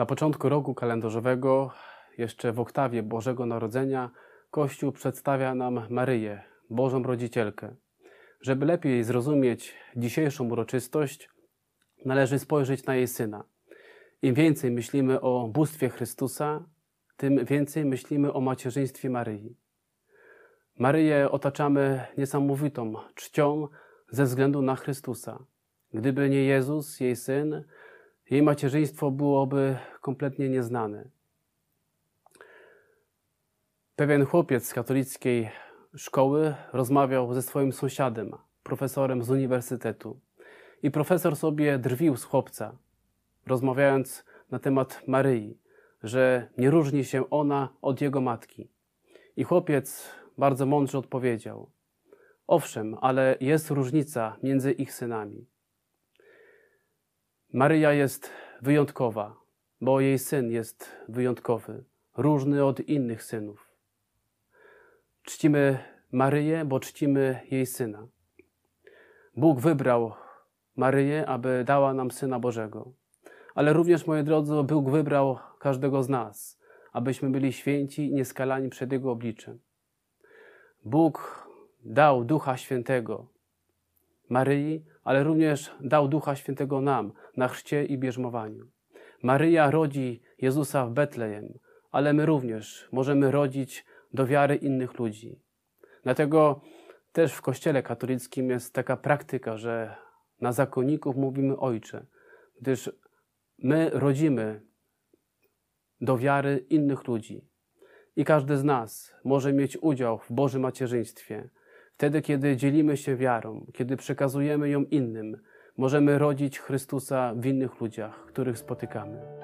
Na początku roku kalendarzowego, jeszcze w oktawie Bożego Narodzenia, Kościół przedstawia nam Maryję, Bożą Rodzicielkę. Żeby lepiej zrozumieć dzisiejszą uroczystość, należy spojrzeć na jej syna. Im więcej myślimy o bóstwie Chrystusa, tym więcej myślimy o macierzyństwie Maryi. Maryję otaczamy niesamowitą czcią ze względu na Chrystusa. Gdyby nie Jezus, jej syn, jej macierzyństwo byłoby kompletnie nieznane. Pewien chłopiec z katolickiej szkoły rozmawiał ze swoim sąsiadem, profesorem z uniwersytetu. I profesor sobie drwił z chłopca, rozmawiając na temat Maryi, że nie różni się ona od jego matki. I chłopiec bardzo mądrze odpowiedział: Owszem, ale jest różnica między ich synami. Maryja jest wyjątkowa, bo jej syn jest wyjątkowy, różny od innych synów. Czcimy Maryję, bo czcimy jej syna. Bóg wybrał Maryję, aby dała nam syna Bożego. Ale również, moi drodzy, Bóg wybrał każdego z nas, abyśmy byli święci i nieskalani przed Jego obliczem. Bóg dał Ducha Świętego Maryi, ale również dał Ducha Świętego nam na chrzcie i bierzmowaniu. Maryja rodzi Jezusa w Betlejem, ale my również możemy rodzić do wiary innych ludzi. Dlatego też w Kościele katolickim jest taka praktyka, że na zakonników mówimy Ojcze, gdyż my rodzimy do wiary innych ludzi. I każdy z nas może mieć udział w Bożym macierzyństwie. Wtedy, kiedy dzielimy się wiarą, kiedy przekazujemy ją innym, możemy rodzić Chrystusa w innych ludziach, których spotykamy.